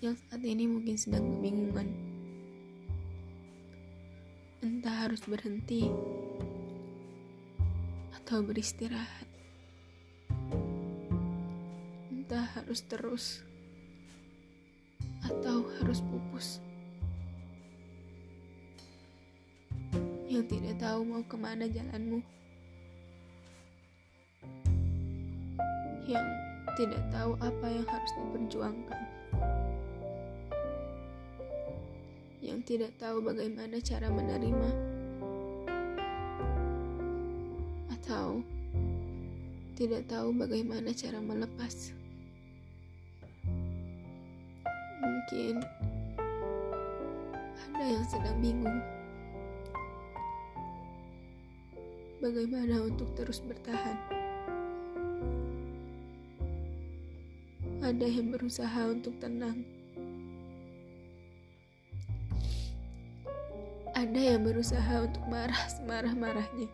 yang saat ini mungkin sedang kebingungan. Entah harus berhenti atau beristirahat. Entah harus terus atau harus pupus. Yang tidak tahu mau ke mana jalanmu. Yang tidak tahu apa yang harus diperjuangkan. Yang tidak tahu bagaimana cara menerima. Atau tidak tahu bagaimana cara melepas. Mungkin ada yang sedang bingung. Bagaimana untuk terus bertahan? Ada yang berusaha untuk tenang. Ada yang berusaha untuk marah semarah-marahnya.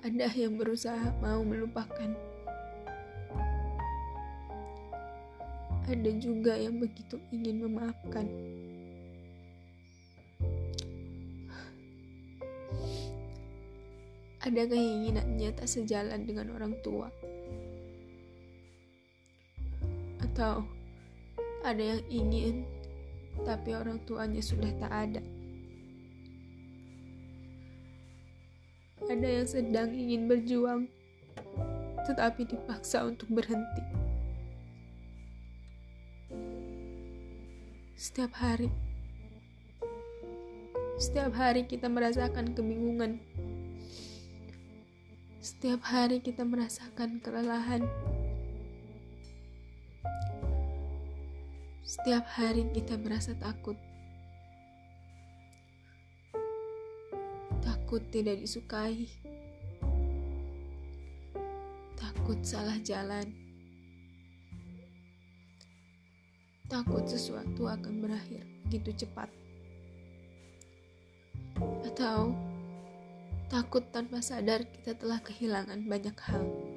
Ada yang berusaha mau melupakan. Ada juga yang begitu ingin memaafkan. Ada keinginannya tak sejalan dengan orang tua. Atau ada yang ingin tapi orang tuanya sudah tak ada. Ada yang sedang ingin berjuang tetapi dipaksa untuk berhenti. Setiap hari, setiap hari kita merasakan kebingungan setiap hari kita merasakan kelelahan. Setiap hari kita merasa takut. Takut tidak disukai. Takut salah jalan. Takut sesuatu akan berakhir begitu cepat. Atau Takut tanpa sadar kita telah kehilangan banyak hal.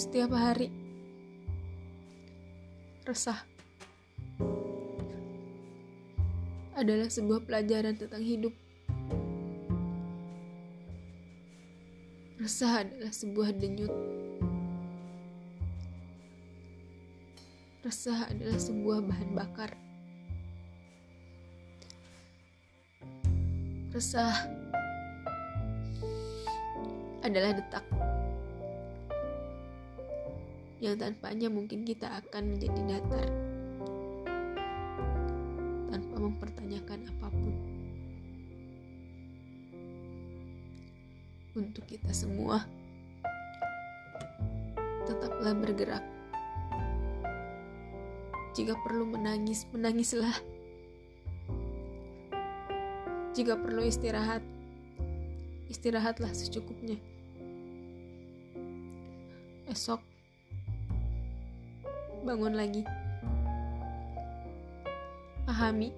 Setiap hari, resah adalah sebuah pelajaran tentang hidup. Resah adalah sebuah denyut. Resah adalah sebuah bahan bakar. resah adalah detak yang tanpanya mungkin kita akan menjadi datar tanpa mempertanyakan apa pun. Untuk kita semua tetaplah bergerak. Jika perlu menangis menangislah. Jika perlu istirahat, istirahatlah secukupnya. Esok, bangun lagi. Pahami,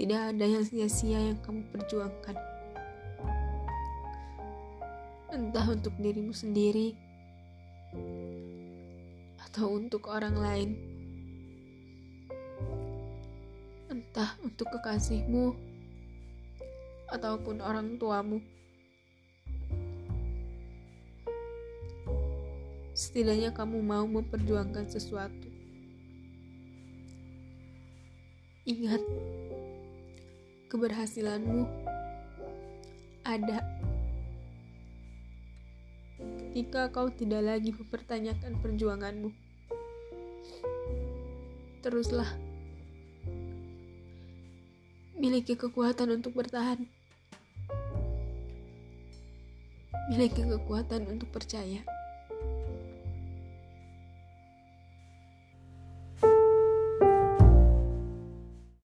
tidak ada yang sia-sia yang kamu perjuangkan. Entah untuk dirimu sendiri atau untuk orang lain. entah untuk kekasihmu ataupun orang tuamu. Setidaknya kamu mau memperjuangkan sesuatu. Ingat, keberhasilanmu ada ketika kau tidak lagi mempertanyakan perjuanganmu. Teruslah miliki kekuatan untuk bertahan, miliki kekuatan untuk percaya.